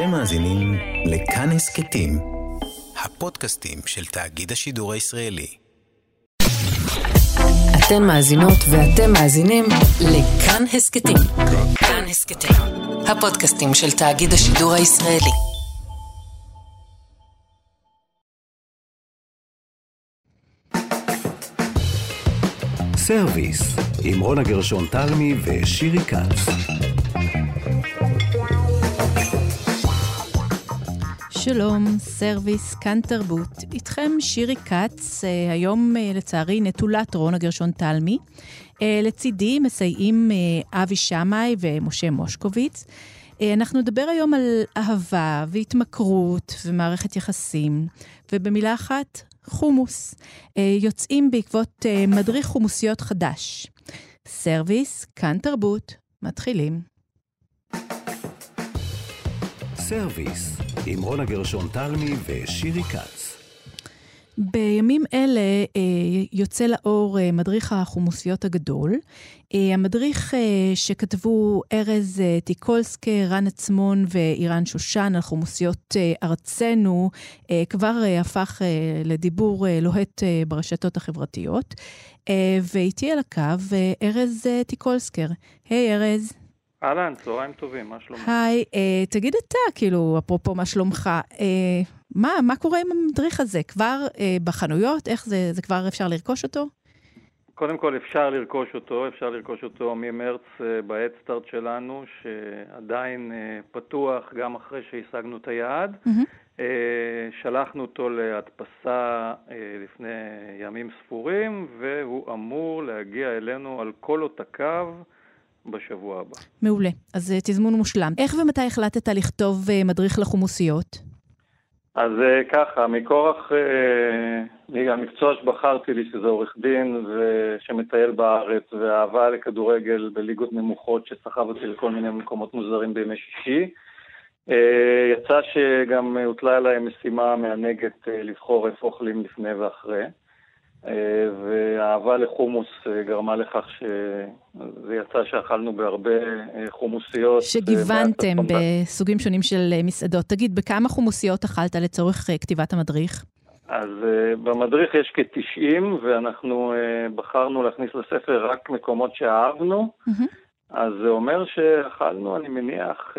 אתם מאזינים לכאן הסכתים, הפודקאסטים של תאגיד השידור הישראלי. אתן מאזינות ואתם מאזינים לכאן הסכתים. כאן הסכתים, הפודקאסטים של תאגיד השידור הישראלי. סרוויס, עם רונה גרשון תלמי ושירי כץ. שלום, סרוויס, כאן תרבות. איתכם שירי כץ, אה, היום אה, לצערי נטולת רונה גרשון תלמי. אה, לצידי מסייעים אבי שמאי ומשה מושקוביץ. אנחנו נדבר היום על אהבה והתמכרות ומערכת יחסים, ובמילה אחת, חומוס. יוצאים בעקבות מדריך חומוסיות חדש. סרוויס, כאן תרבות, מתחילים. סרוויס, עם רונה גרשון תלמי ושירי כץ. בימים אלה אה, יוצא לאור אה, מדריך החומוסיות הגדול. אה, המדריך שכתבו ארז טיקולסקר, רן עצמון ואירן שושן על חומוסיות ארצנו, כבר הפך לדיבור לוהט ברשתות החברתיות. ואיתי על הקו ארז טיקולסקר. היי ארז. אהלן, צהריים טובים, מה שלומך? היי, אה, תגיד אתה, כאילו, אפרופו מה שלומך, אה, מה, מה קורה עם המדריך הזה? כבר אה, בחנויות? איך זה, זה כבר אפשר לרכוש אותו? קודם כל אפשר לרכוש אותו, אפשר לרכוש אותו ממרץ אה, בהדסטארט שלנו, שעדיין אה, פתוח גם אחרי שהשגנו את היעד. Mm-hmm. שלחנו אותו להדפסה לפני ימים ספורים, והוא אמור להגיע אלינו על כל עותקיו. בשבוע הבא. מעולה. אז תזמון מושלם. איך ומתי החלטת לכתוב מדריך לחומוסיות? אז אה, ככה, מכורח אה, המקצוע שבחרתי לי, שזה עורך דין שמטייל בארץ, ואהבה לכדורגל בליגות נמוכות שסחב אותי לכל מיני מקומות מוזרים בימי שישי, אה, יצא שגם הוטלה עליי משימה מענגת לבחור איפה אוכלים לפני ואחרי. אה, והאהבה לחומוס אה, גרמה לכך שזה יצא שאכלנו בהרבה אה, חומוסיות. שגיוונתם בסוגים שונים של מסעדות. תגיד, בכמה חומוסיות אכלת לצורך כתיבת המדריך? אז במדריך יש כ-90, ואנחנו בחרנו להכניס לספר רק מקומות שאהבנו. Mm-hmm. אז זה אומר שאכלנו, אני מניח,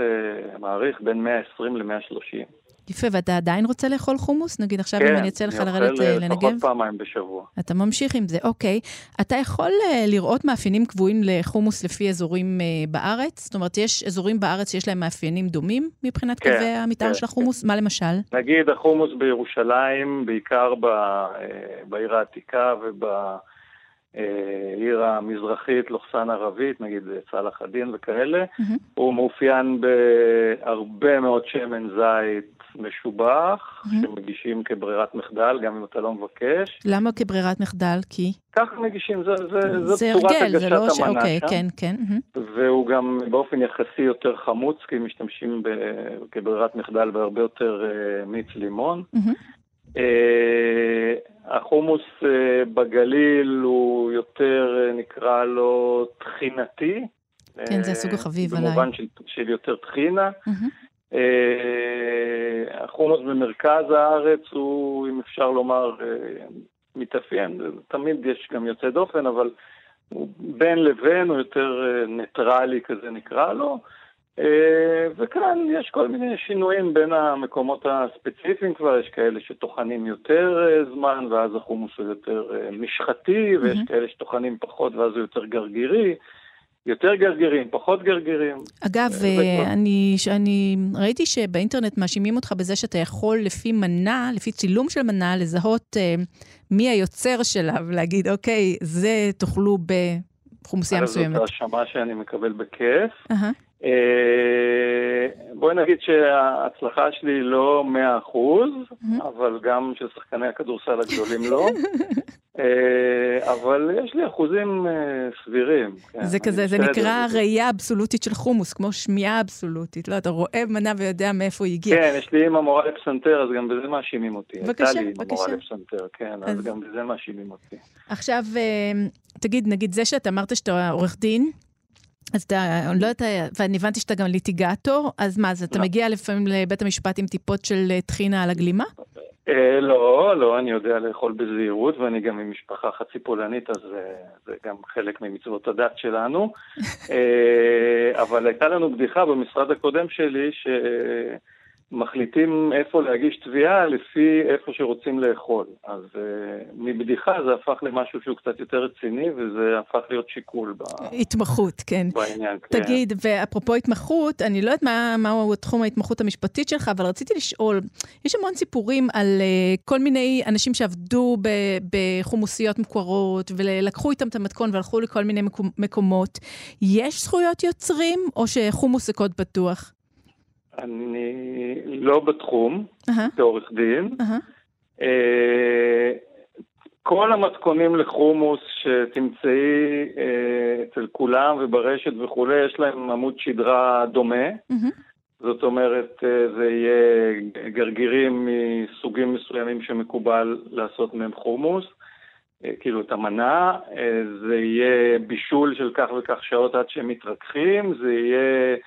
מעריך בין 120 ל-130. יפה, ואתה עדיין רוצה לאכול חומוס? נגיד עכשיו כן, אם אני אצא לך לרדת לנגב? כן, אני אוכל לפחות פעמיים בשבוע. אתה ממשיך עם זה, אוקיי. אתה יכול uh, לראות מאפיינים קבועים לחומוס לפי אזורים בארץ? זאת אומרת, יש אזורים בארץ שיש להם מאפיינים דומים מבחינת כן, קווי המתאר כן, של החומוס? כן. מה למשל? נגיד החומוס בירושלים, בעיקר ב, בעיר העתיקה וב... העיר המזרחית, לוחסן ערבית, נגיד צלאח א-דין וכאלה, mm-hmm. הוא מאופיין בהרבה מאוד שמן זית משובח, mm-hmm. שמגישים כברירת מחדל, גם אם אתה לא מבקש. למה כברירת מחדל? כי? ככה מגישים, זה, זה, זה, זה צורת הרגל, הגשת זה לא ש... המנה אוקיי, שם. כן, כן. Mm-hmm. והוא גם באופן יחסי יותר חמוץ, כי משתמשים ב... כברירת מחדל בהרבה יותר uh, מיץ לימון. Mm-hmm. Uh, החומוס uh, בגליל הוא יותר, uh, נקרא לו, טחינתי. כן, זה הסוג החביב עליי. במובן של, של יותר טחינה. Mm-hmm. אה, החומוס במרכז הארץ הוא, אם אפשר לומר, אה, מתאפיין, תמיד יש גם יוצא דופן, אבל הוא בין לבין, הוא יותר אה, ניטרלי כזה נקרא לו. וכאן יש כל מיני שינויים בין המקומות הספציפיים כבר, יש כאלה שטוחנים יותר זמן ואז החומוס הוא יותר משחתי, ויש. כאלה שטוחנים פחות ואז הוא יותר גרגירי. יותר גרגירים, פחות גרגירים. אגב, אה, אני, אני ראיתי שבאינטרנט מאשימים אותך בזה שאתה יכול לפי מנה, לפי צילום של מנה, לזהות אה, מי היוצר שלה ולהגיד, אוקיי, זה תאכלו בחומוסייה מסוימת. זאת האשמה שאני מקבל בכיף. Uh-huh. אה, בואי נגיד שההצלחה שלי לא 100%, mm-hmm. אבל גם של שחקני הכדורסל הגדולים לא. אה, אבל יש לי אחוזים אה, סבירים. כן. זה כזה, זה נקרא ראייה אבסולוטית של חומוס, כמו שמיעה אבסולוטית. לא, אתה רואה מנה ויודע מאיפה היא הגיעה. כן, יש לי אימא מורה לפסנתר, אז גם בזה מאשימים אותי. בבקשה, בבקשה. הייתה לי אימא מורה לפסנתר, כן, אז גם בזה מאשימים אותי. עכשיו, תגיד, נגיד זה שאתה אמרת שאתה עורך דין, אז אתה, לא יודעת, ואני הבנתי שאתה גם ליטיגטור, אז מה, אז אתה לא. מגיע לפעמים לבית המשפט עם טיפות של אה, טחינה על הגלימה? אה, לא, לא, אני יודע לאכול בזהירות, ואני גם ממשפחה חצי פולנית, אז אה, זה גם חלק ממצוות הדת שלנו. אבל הייתה לנו בדיחה במשרד הקודם שלי, שמחליטים איפה להגיש תביעה לפי איפה שרוצים לאכול. אז אה, מבדיחה זה הפך למשהו שהוא קצת יותר רציני, וזה הפך להיות שיקול ב- התמחות, כן. בעניין. כן. תגיד, ואפרופו התמחות, אני לא יודעת מה, מהו תחום ההתמחות המשפטית שלך, אבל רציתי לשאול, יש המון סיפורים על uh, כל מיני אנשים שעבדו ב, בחומוסיות מוכרות, ולקחו איתם את המתכון והלכו לכל מיני מקומות. יש זכויות יוצרים, או שחומוס זה קוד פתוח? אני לא בתחום, כעורך דין. אהה. אה, כל המתכונים לחומוס שתמצאי אה, אצל כולם וברשת וכולי, יש להם עמוד שדרה דומה. מהמם. זאת אומרת, אה, זה יהיה גרגירים מסוגים מסוימים שמקובל לעשות מהם חומוס, כאילו את המנה, זה יהיה בישול של כך וכך שעות עד שהם מתרככים, זה יהיה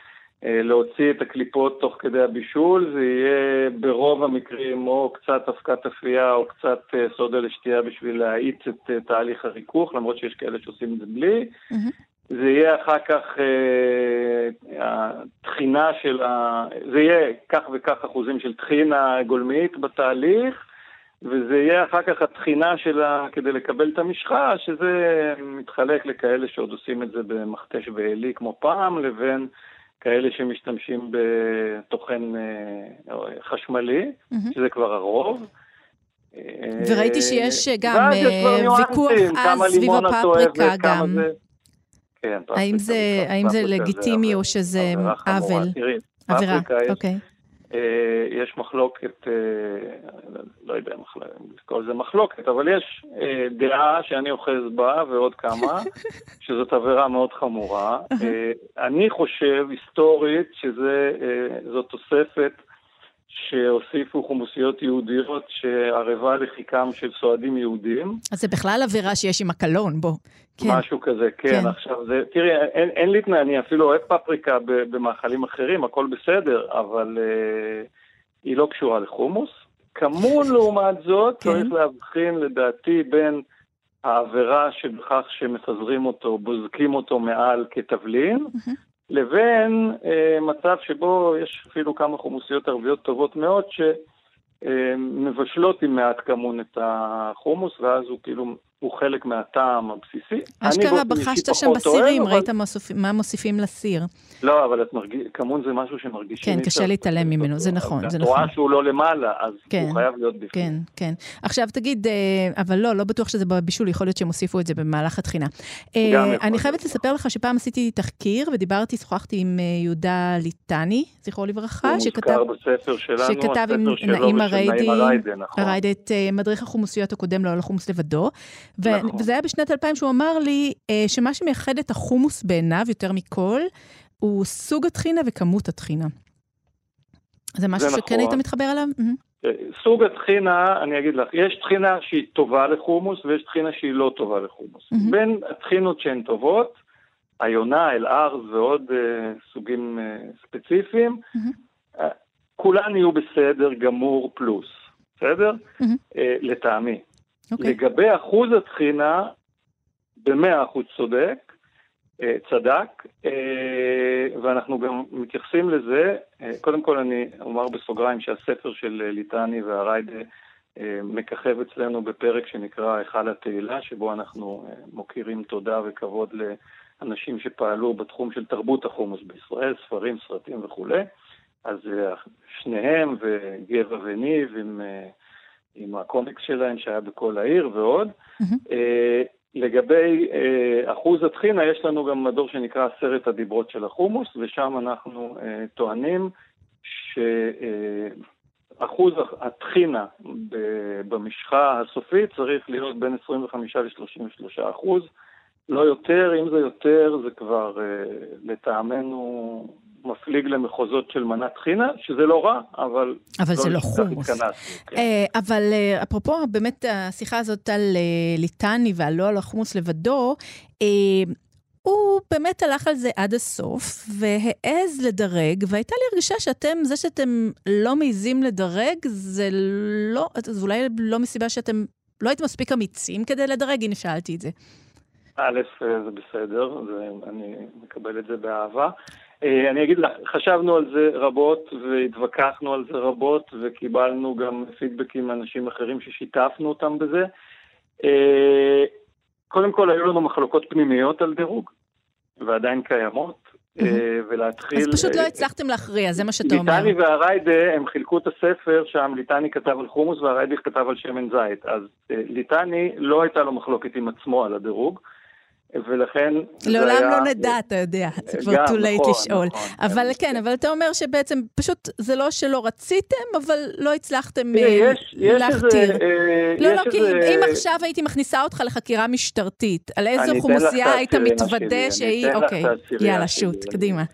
להוציא את הקליפות תוך כדי הבישול, זה יהיה ברוב המקרים או קצת אבקת אפייה או קצת אה, סודה לשתייה בשביל להאיץ את אה, תהליך הריכוך, למרות שיש כאלה שעושים את זה בלי. זה יהיה אחר כך אה, הטחינה של ה... זה יהיה כך וכך אחוזים של טחינה גולמית בתהליך, וזה יהיה אחר כך הטחינה שלה כדי לקבל את המשחה, שזה מתחלק לכאלה שעוד עושים את זה במכתש ועלי כמו פעם, לבין כאלה שמשתמשים בטוחן אה, חשמלי, מהמם. שזה כבר הרוב. אה, וראיתי שיש גם אה, ניואנסים, ויכוח אז סביב הפפריקה גם. זה- כן, האם זה, האם זה לגיטימי או שזה. עוול? עבירה, אוקיי. אה, יש מחלוקת, אה, לא יודע אם לקרוא לזה מחלוקת, אבל יש אה, דעה שאני אוחז בה ועוד כמה, שזאת עבירה מאוד חמורה. אני חושב היסטורית שזאת תוספת שהוסיפו חומוסיות יהודיות שערבה לחיקם של סועדים יהודים. אז זה בכלל עבירה שיש עם הקלון, בוא. כן. משהו כזה, כן. כן. עכשיו, זה, תראי, אין, אין לי תנאי, אני אפילו אוהב פפריקה במאכלים אחרים, הכל בסדר, אבל אה, היא לא קשורה לחומוס. כמון, לעומת זאת, כן. צריך להבחין, לדעתי, בין העבירה שבכך שמפזרים אותו, בוזקים אותו מעל כתבלין, לבין אה, מצב שבו יש אפילו כמה חומוסיות ערביות טובות מאוד, שמבשלות עם מעט כמון את החומוס, ואז הוא כאילו, הוא חלק מהטעם הבסיסי. אשכרה בחשת שם בסירים, אוהב, ראית מוסיפ- מה מוסיפים לסיר. לא, אבל את מרגיש, כמון זה משהו שמרגישים. כן, קשה להתעלם ממנו. זה נכון, זה את נכון. רואה שהוא לא למעלה, אז כן. הוא חייב להיות בפנים. כן, כן. עכשיו תגיד, אה, אבל לא, לא בטוח שזה בבישול, יכול להיות שהם הוסיפו את זה במהלך התחינה. אה, אני חייבת להיות. לספר לך שפעם עשיתי תחקיר ודיברתי, שוחחתי עם אה, יהודה ליטני, זכרו לברכה, הוא שכתב... מוזכר בספר שלנו, שכתב עם נעים ושל הריידי, נעים הריידי, נכון. הריידי את מדריך החומוסיות הקודם, לא על החומוס לבדו. ו- נכון. וזה היה בשנת 2000 שהוא אמר לי אה, שמה שמייחד את החומוס בעיניו יותר מכל, הוא סוג הטחינה וכמות הטחינה. זה משהו זה שכן נכון. היית מתחבר אליו? מהמם. סוג הטחינה, אני אגיד לך, יש טחינה שהיא טובה לחומוס ויש טחינה שהיא לא טובה לחומוס. מהמם. בין הטחינות שהן טובות, היונה, אל-ארז ועוד אה, סוגים אה, ספציפיים, מהמם. אה, כולן יהיו בסדר גמור פלוס, בסדר? מהמם. אה, לטעמי. אוקיי. לגבי אחוז הטחינה, במאה אחוז צודק, אה, צדק, אה, ואנחנו גם מתייחסים לזה. אה, קודם כל אני אומר בסוגריים שהספר של ליטני והריידה מככב אצלנו בפרק שנקרא היכל התהילה, שבו אנחנו מוקירים תודה וכבוד לאנשים שפעלו בתחום של תרבות החומוס בישראל, ספרים, סרטים וכולי. אז שניהם וגבע וניב עם, עם הקומיקס שלהם שהיה בכל העיר ועוד. מהמם. אה, לגבי אה, אחוז הטחינה, יש לנו גם מדור שנקרא עשרת הדיברות של החומוס, ושם אנחנו אה, טוענים שאחוז הטחינה ב- במשחה הסופית צריך להיות בין 25 ל-33 אחוז, לא יותר, אם זה יותר זה כבר אה, לטעמנו מפליג למחוזות של מנת טחינה, שזה לא רע, אבל... אבל זה לא כך חומוס. כן. אה, אבל אה, אפרופו באמת השיחה הזאת על אה, ליטני ועל לא על החומוס לבדו, אה, הוא באמת הלך על זה עד הסוף, והעז לדרג, והייתה לי הרגשה שאתם, זה שאתם לא מעיזים לדרג, זה לא, זה אולי לא מסיבה שאתם לא הייתם מספיק אמיצים כדי לדרג, הנה שאלתי את זה. א', זה בסדר, זה, אני מקבל את זה באהבה. אה, אני אגיד לך, חשבנו על זה רבות והתווכחנו על זה רבות וקיבלנו גם פידבקים מאנשים אחרים ששיתפנו אותם בזה. אה, קודם כל, היו לנו מחלוקות פנימיות על דירוג, ועדיין קיימות, אה, ולהתחיל... אז פשוט לא הצלחתם להכריע, זה מה שאתה אומר. ליטני והריידה, הם חילקו את הספר, שם ליטני כתב על חומוס והריידה כתב על שמן זית. אז ליטני, לא הייתה לו מחלוקת עם עצמו על הדירוג. ולכן... לעולם היה... לא נדע, אתה יודע, זה כבר too late נכון, לשאול. נכון, אבל כן, כן, אבל אתה אומר שבעצם פשוט זה לא שלא רציתם, אבל לא הצלחתם יש, יש להכתיר. אה, לא, לא, כי איזה... אם עכשיו הייתי מכניסה אותך לחקירה משטרתית, על איזו אוכלוסייה היית מתוודה שהיא... אוקיי, יאללה, שוט, קדימה.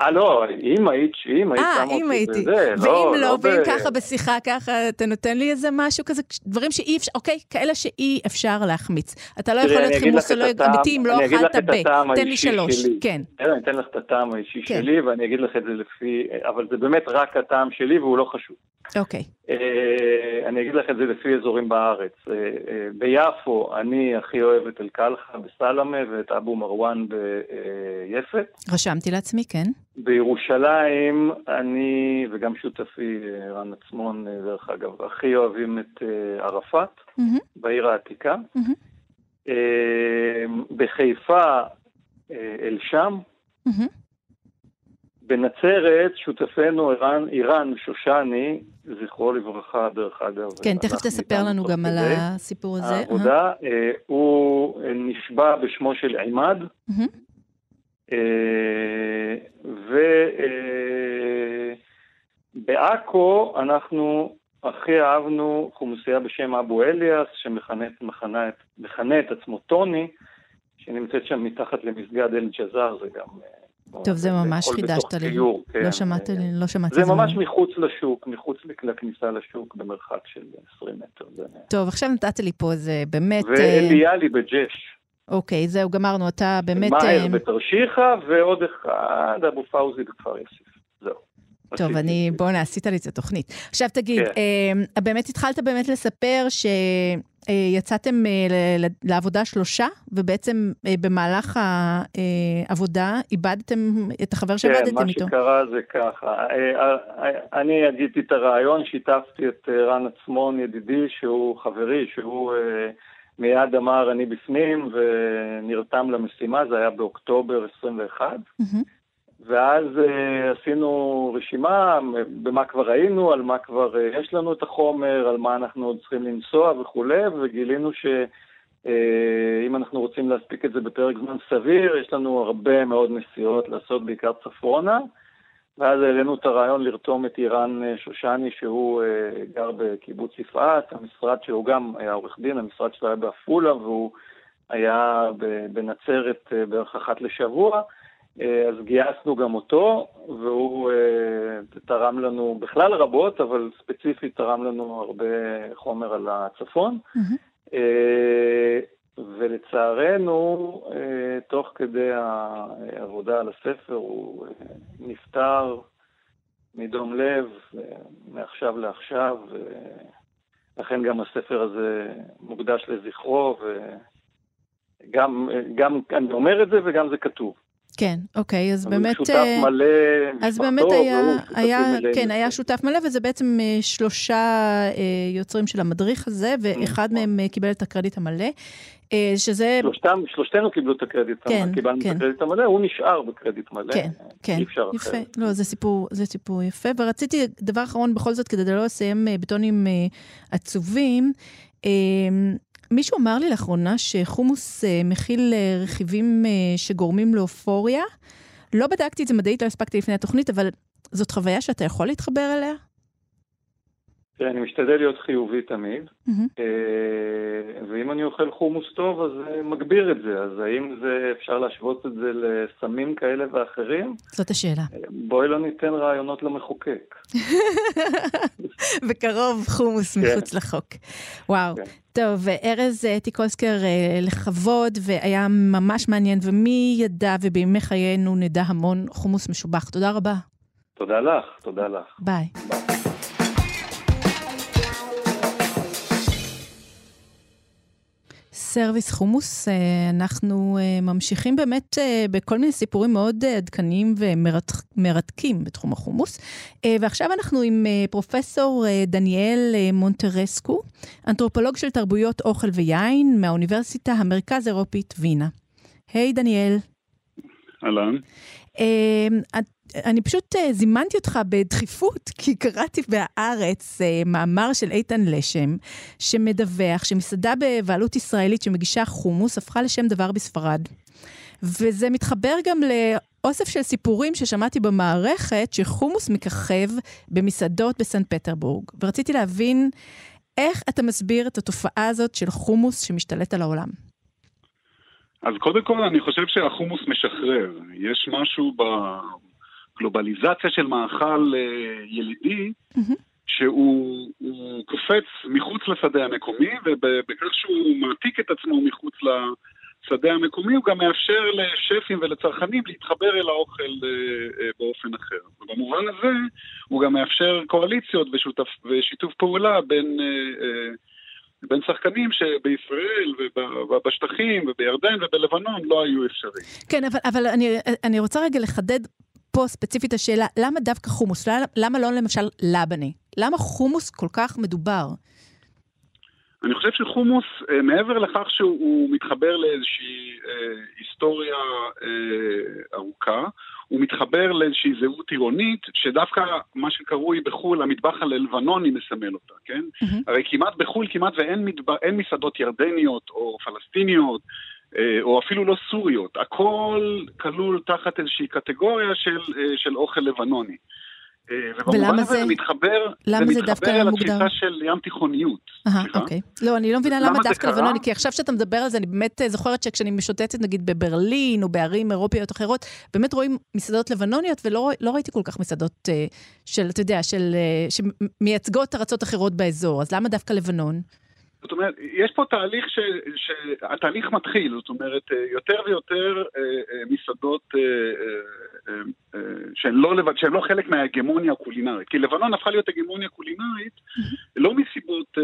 אה, לא, אם היית, אם היית שמה אותי בזה, לא, ואם לא, ואם ככה בשיחה ככה, אתה נותן לי איזה משהו כזה, דברים שאי אפשר, אוקיי, כאלה שאי אפשר להחמיץ. אתה לא יכול להיות חימוסולוג אמיתי אם לא אכלת ב. תן לי שלוש, כן. אני אתן לך את הטעם האישי כן. שלי, ואני אגיד לך את זה לפי, אבל זה באמת רק הטעם שלי והוא לא חשוב. אוקיי. אה, אני אגיד לך את זה לפי אזורים בארץ. אה, אה, ביפו אני הכי אוהב את אל-קלחה בסלמה ואת אבו מרואן ביפת. רשמתי לעצמי, כן. בירושלים אני, וגם שותפי רן עצמון, דרך אגב, הכי אוהבים את ערפאת, mm-hmm. בעיר העתיקה. Mm-hmm. בחיפה, אל-שם. Mm-hmm. בנצרת, שותפנו אירן, אירן שושני, זכרו לברכה, דרך אגב. כן, תכף תספר לנו גם על הסיפור הזה. העבודה, uh-huh. הוא נשבע בשמו של עימאד, uh-huh. ובעכו אנחנו הכי אהבנו חומוסייה בשם אבו אליאס, שמכנה את עצמו טוני, שנמצאת שם מתחת למסגד אל-ג'זאר, זה גם... טוב, זה ממש חידשת לי. כן. לא שמעתי, לא שמעתי. זה ממש מחוץ לשוק, מחוץ לכניסה לשוק, במרחק של 20 מטר. טוב, עכשיו נתת לי פה איזה באמת... ואליאלי בג'ש. אוקיי, זהו, גמרנו, אתה באמת... מאהר בתרשיחא, ועוד אחד, אבו פאוזי בכפר יוסיף. זהו. טוב, אני, בוא'נה, עשית לי את התוכנית. עכשיו תגיד, כן. אה, באמת התחלת באמת לספר ש... אה, אה, לעבודה שלושה, ובעצם אה, במהלך העבודה איבדתם את החבר שעבדתם איתו. כן, מה שקרה זה ככה. אני הגיתי את הרעיון, שיתפתי את רן עצמון, ידידי, שהוא חברי, שהוא מיד אמר אני בפנים, ונרתם למשימה, זה היה באוקטובר 21. Mm-hmm. ואז uh, עשינו רשימה במה כבר היינו, על מה כבר uh, יש לנו את החומר, על מה אנחנו עוד צריכים לנסוע וכולי, וגילינו שאם uh, אנחנו רוצים להספיק את זה בפרק זמן סביר, יש לנו הרבה מאוד נסיעות לעשות בעיקר צפונה, ואז העלינו את הרעיון לרתום את אירן שושני, שהוא uh, גר בקיבוץ יפעת, המשרד שהוא גם היה עורך דין, המשרד שלו היה בעפולה, והוא היה בנצרת uh, בערך אחת לשבוע. אה, אז גייסנו גם אותו, והוא תרם לנו בכלל רבות, אבל ספציפית תרם לנו הרבה חומר על הצפון. Mm-hmm. ולצערנו, uh, תוך כדי העבודה על הספר, הוא uh, נפטר מדום לב, uh, מעכשיו לעכשיו, ולכן גם הספר הזה מוקדש לזכרו, וגם גם אני אומר את זה וגם זה כתוב. כן, אוקיי, אז באמת... הוא שותף אה, מלא, אז באמת היה, היה כן, היה שותף מלא, וזה בעצם אה, שלושה אה, יוצרים של המדריך הזה, ואחד נכון. מהם קיבל את הקרדיט המלא. שזה... שלושתם, שלושתנו קיבלו את הקרדיט, כן, קיבלנו כן. את הקרדיט המלא, הוא נשאר בקרדיט מלא. כן, כן, יפה. אחרת. לא, זה סיפור, זה סיפור יפה. ורציתי, דבר אחרון, בכל זאת, כדי לא לסיים בטונים עצובים, מישהו אמר לי לאחרונה שחומוס אה, מכיל אה, רכיבים אה, שגורמים לאופוריה. לא בדקתי את זה מדעית, לא הספקתי לפני התוכנית, אבל זאת חוויה שאתה יכול להתחבר אליה? תראה, אני משתדל להיות חיובי תמיד, mm-hmm. ואם אני אוכל חומוס טוב, אז זה מגביר את זה. אז האם זה, אפשר להשוות את זה לסמים כאלה ואחרים? זאת השאלה. אה, בואי לא ניתן רעיונות למחוקק. בקרוב חומוס כן. מחוץ לחוק. וואו. כן. טוב, ארז טיקולסקר, לכבוד, והיה ממש מעניין, ומי ידע ובימי חיינו נדע המון חומוס משובח. תודה רבה. תודה לך, תודה לך. ביי. ביי. סרוויס חומוס, אה, אנחנו אה, ממשיכים באמת אה, בכל מיני סיפורים מאוד עדכניים ומרתקים בתחום החומוס. ועכשיו אנחנו עם פרופסור דניאל מונטרסקו, אנתרופולוג של תרבויות אוכל ויין מהאוניברסיטה המרכז אירופית וינה. היי, דניאל. אהלן. אני פשוט uh, זימנתי אותך בדחיפות, כי קראתי בהארץ uh, מאמר של איתן לשם, שמדווח שמסעדה בבעלות ישראלית שמגישה חומוס הפכה לשם דבר בספרד. וזה מתחבר גם לאוסף של סיפורים ששמעתי במערכת, שחומוס מככב במסעדות בסן פטרבורג. ורציתי להבין איך אתה מסביר את התופעה הזאת של חומוס שמשתלט על העולם. אז קודם כל אני חושב שהחומוס משחרר. יש משהו ב... גלובליזציה של מאכל אה, ילידי, mm-hmm. שהוא קופץ מחוץ לשדה המקומי, ובכך שהוא מעתיק את עצמו מחוץ לשדה המקומי, הוא גם מאפשר לשפים ולצרכנים להתחבר אל האוכל אה, אה, באופן אחר. ובמובן הזה, הוא גם מאפשר קואליציות ושותף, ושיתוף פעולה בין... בין שחקנים שבישראל ובשטחים ובירדן ובלבנון לא היו אפשריים. כן, אבל, אבל אני, אני רוצה רגע לחדד פה ספציפית השאלה, למה דווקא חומוס? למה לא למשל לבנה? למה חומוס כל כך מדובר? אני חושב שחומוס, אה, מעבר לכך שהוא מתחבר לאיזושהי אה, היסטוריה אה, ארוכה, הוא מתחבר לאיזושהי זהות עירונית, שדווקא מה שקרוי בחו"ל המטבח הלבנוני מסמל אותה, כן? Mm-hmm. הרי כמעט בחו"ל כמעט ואין מדבר, מסעדות ירדניות או פלסטיניות או אפילו לא סוריות, הכל כלול תחת איזושהי קטגוריה של, אה, של אוכל לבנוני. אה, ובמובן הזה זה מתחבר, למה זה, זה מתחבר אל התפיסה של ים תיכוניות. אהה, אוקיי. לא, אני לא מבינה למה דווקא לבנוני, כי עכשיו שאתה מדבר על זה, אני באמת זוכרת שכשאני משוטטת נגיד בברלין או בערים אירופיות אחרות, באמת רואים מסעדות לבנוניות, ולא לא ראיתי כל כך מסעדות של, אתה יודע, של, שמייצגות ארצות אחרות באזור, אז למה דווקא לבנון? זאת אומרת, יש פה תהליך ש... שהתהליך מתחיל, זאת אומרת, אה, יותר ויותר אה, אה, מסעדות שהן לא, לבד, שהן לא חלק מההגמוניה הקולינרית. כי לבנון הפכה להיות הגמוניה קולינרית לא מסיבות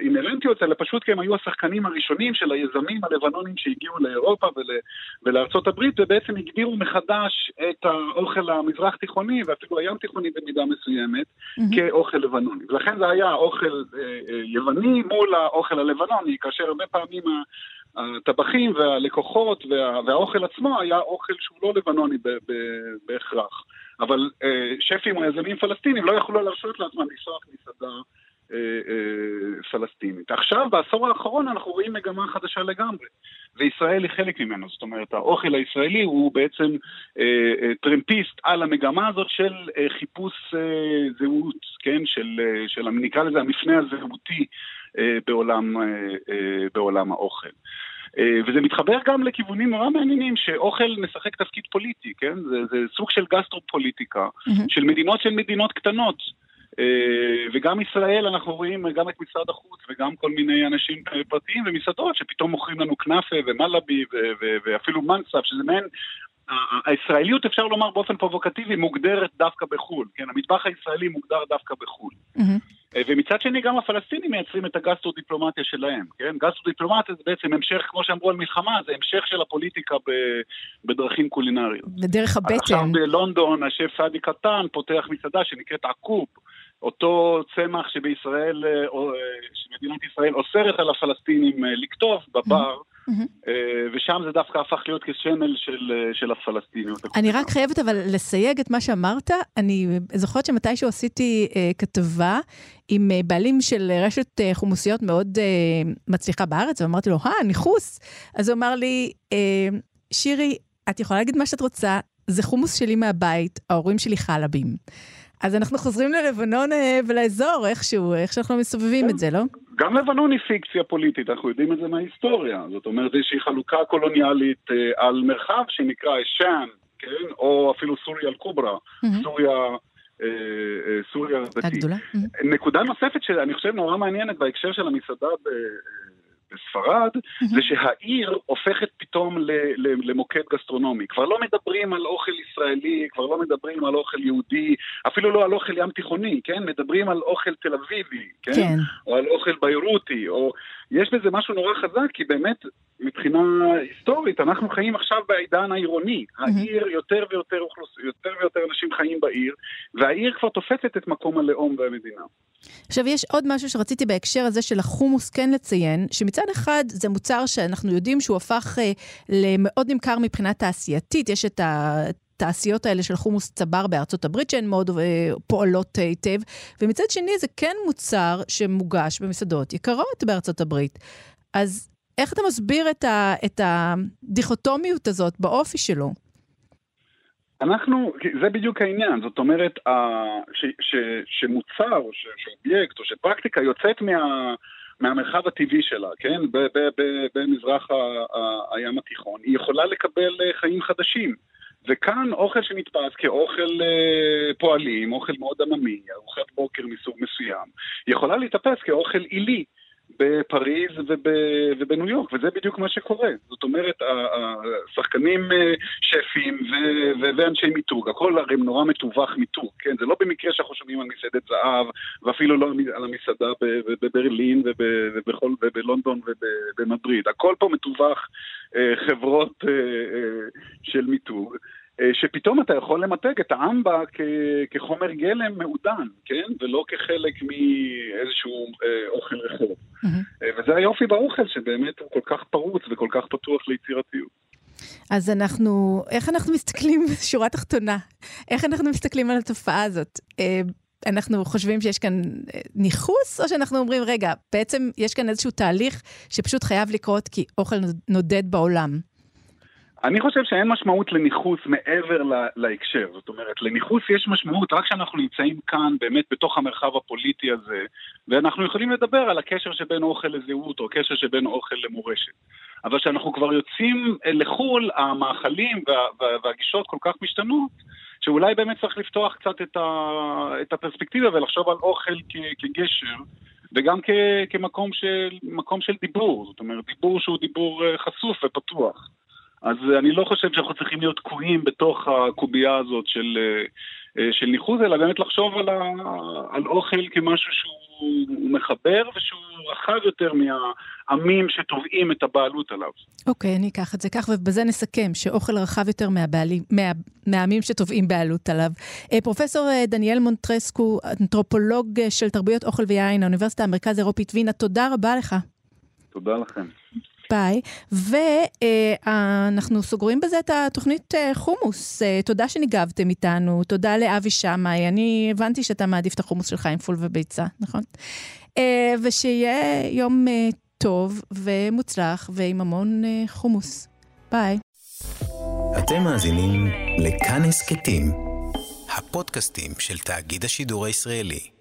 אינהרנטיות, אלא פשוט כי הם היו השחקנים הראשונים של היזמים הלבנונים שהגיעו לאירופה ול... ולארצות הברית, ובעצם הגדירו מחדש את האוכל המזרח תיכוני, ואפילו הים תיכוני במידה מסוימת, כאוכל לבנוני. ולכן זה היה אוכל יווני מול האוכל... האוכל הלבנוני, כאשר הרבה פעמים הטבחים והלקוחות וה, והאוכל עצמו היה אוכל שהוא לא לבנוני ב, ב, בהכרח. אבל אה, שפים או יזמים פלסטינים לא יכלו להרשות לעצמם לנסוע מסעדה אה, אה, פלסטינית. עכשיו, בעשור האחרון אנחנו רואים מגמה חדשה לגמרי, וישראל היא חלק ממנו. זאת אומרת, האוכל הישראלי הוא בעצם אה, אה, טרמפיסט על המגמה הזאת של אה, חיפוש אה, זהות, כן? של, אה, של, נקרא לזה המפנה הזהותי. אה, בעולם, אה, אה, בעולם האוכל. וזה מתחבר גם לכיוונים נורא מעניינים, שאוכל משחק תפקיד פוליטי, כן? זה, זה סוג של גסטרופוליטיקה, mm-hmm. של מדינות שהן מדינות קטנות. וגם ישראל, אנחנו רואים גם את משרד החוץ וגם כל מיני אנשים פרטיים ומסעדות שפתאום מוכרים לנו כנאפה ומלאבי ואפילו מנסף, שזה מעין הישראליות, אפשר לומר באופן פרובוקטיבי, מוגדרת דווקא בחו"ל. כן, המטבח הישראלי מוגדר דווקא בחו"ל. Mm-hmm. ומצד שני, גם הפלסטינים מייצרים את הגסטרו-דיפלומטיה שלהם, כן? גסטרו-דיפלומטיה זה בעצם המשך, כמו שאמרו על מלחמה, זה המשך של הפוליטיקה ב, בדרכים קולינריות. בדרך הבטן. עכשיו בלונדון, השף פאדי קטן פותח מסעדה שנקראת עקוב. אותו צמח שבישראל, אה, שמדינת ישראל אוסרת על הפלסטינים לקטוף בבר, mm-hmm. Mm-hmm. ושם זה דווקא הפך להיות כסמל של, אה, של הפלסטיניות. אני רק חייבת אבל לסייג את מה שאמרת. אני זוכרת שמתישהו עשיתי אה, כתבה עם אה, בעלים של רשת אה, חומוסיות מאוד אה, מצליחה בארץ, ואמרתי לו, אה, ניחוס. אז הוא אמר לי, אה, שירי, את יכולה להגיד מה שאת רוצה, זה חומוס שלי מהבית, ההורים שלי חלבים. אז אנחנו חוזרים ללבנון אה, ולאזור איכשהו, איך שאנחנו מסובבים את זה, לא? גם לבנון היא פיקציה פוליטית, אנחנו יודעים את זה מההיסטוריה. זאת אומרת, איזושהי חלוקה קולוניאלית אה, על מרחב שנקרא שאם, כן? או אפילו סוריה אל-קוברה, סוריה... סוריה רבתי. הגדולה. נקודה נוספת שאני חושב נורא מעניינת בהקשר של המסעדה בספרד. זה שהעיר הופכת פתאום למוקד גסטרונומי. כבר לא מדברים על אוכל ישראלי, כבר לא מדברים על אוכל יהודי, אפילו לא על אוכל ים תיכוני, כן? מדברים על אוכל תל אביבי, כן? כן. או על אוכל ביירותי, או... יש בזה משהו נורא חזק, כי באמת, מבחינה היסטורית, אנחנו חיים עכשיו בעידן העירוני. העיר, יותר ויותר אוכלוסיות, יותר ויותר אנשים חיים בעיר, והעיר כבר תופסת את מקום הלאום והמדינה. עכשיו, יש עוד משהו שרציתי בהקשר הזה של החומוס כן לציין, שמצד אחד זה מוצר שאנחנו יודעים שהוא הפך אה, למאוד נמכר מבחינה תעשייתית, יש את ה... התעשיות האלה של חומוס צבר בארצות הברית, שהן מאוד אה, פועלות היטב, ומצד שני זה כן מוצר שמוגש במסעדות יקרות בארצות הברית. אז איך אתה מסביר את, ה, את הדיכוטומיות הזאת באופי שלו? אנחנו, זה בדיוק העניין, זאת אומרת, ש, ש, שמוצר, או שאובייקט, או שפרקטיקה יוצאת מה... מהמרחב הטבעי שלה, כן? במזרח הים התיכון, היא יכולה לקבל אה, חיים חדשים. וכאן אוכל שנתפס כאוכל אה, פועלים, אוכל מאוד עממי, ארוחת בוקר מסוג מסוים, יכולה להתאפס כאוכל עילי. בפריז וב, ובניו יורק, וזה בדיוק מה שקורה. זאת אומרת, השחקנים אה, שפים ו, ו, ואנשי מיתוג, הכל הרי נורא מתווך מיתוג, כן? זה לא במקרה שאנחנו שומעים על מסעדת זהב, ואפילו לא על המסעדה בברלין ובלונדון ובמדריד. הכל פה מתווך אה, חברות אה, של מיתוג. אה, שפתאום אתה יכול למתג את האמבה כחומר גלם מעודן, כן? ולא כחלק מאיזשהו אה, אוכל רחוב. Mm-hmm. וזה היופי באוכל, שבאמת הוא כל כך פרוץ וכל כך פתוח ליצירתיות. אז אנחנו, איך אנחנו מסתכלים, שורה תחתונה, איך אנחנו מסתכלים על התופעה הזאת? אנחנו חושבים שיש כאן ניכוס, או שאנחנו אומרים, רגע, בעצם יש כאן איזשהו תהליך שפשוט חייב לקרות כי אוכל נודד בעולם? אני חושב שאין משמעות לניכוס מעבר לה, להקשר. זאת אומרת, לניכוס יש משמעות רק כשאנחנו נמצאים כאן, באמת בתוך המרחב הפוליטי הזה, ואנחנו יכולים לדבר על הקשר שבין אוכל לזהות, או הקשר שבין אוכל למורשת. אבל כשאנחנו כבר יוצאים לחו"ל, המאכלים וה, וה, והגישות כל כך משתנות, שאולי באמת צריך לפתוח קצת את, ה, את הפרספקטיבה ולחשוב על אוכל כ, כגשר. וגם כ, כמקום של, של דיבור, זאת אומרת, דיבור שהוא דיבור אה, חשוף ופתוח. אז אני לא חושב שאנחנו צריכים להיות תקועים בתוך הקובייה הזאת של, אה, של ניחוז, אלא באמת לחשוב על, ה, על אוכל כמשהו שהוא מחבר ושהוא רחב יותר מהעמים שתובעים את הבעלות עליו. אוקיי, okay, אני אקח את זה כך, ובזה נסכם, שאוכל רחב יותר מהבעלים, מה, מהעמים שתובעים בעלות עליו. אה, פרופסור אה, דניאל מונטרסקו, אנתרופולוג של תרבויות אוכל ויין, האוניברסיטה המרכז האירופית וינה, תודה רבה לך. תודה לכם. ביי. ואנחנו סוגרים בזה את התוכנית אה, חומוס. אה, תודה שניגבתם איתנו, תודה לאבי שמאי. אני הבנתי שאתה מעדיף את החומוס שלך עם פול וביצה, נכון? אה, ושיהיה יום טוב ומוצלח ועם המון חומוס. ביי. אתם מאזינים לכאן הסכתים, הפודקאסטים של תאגיד השידור הישראלי.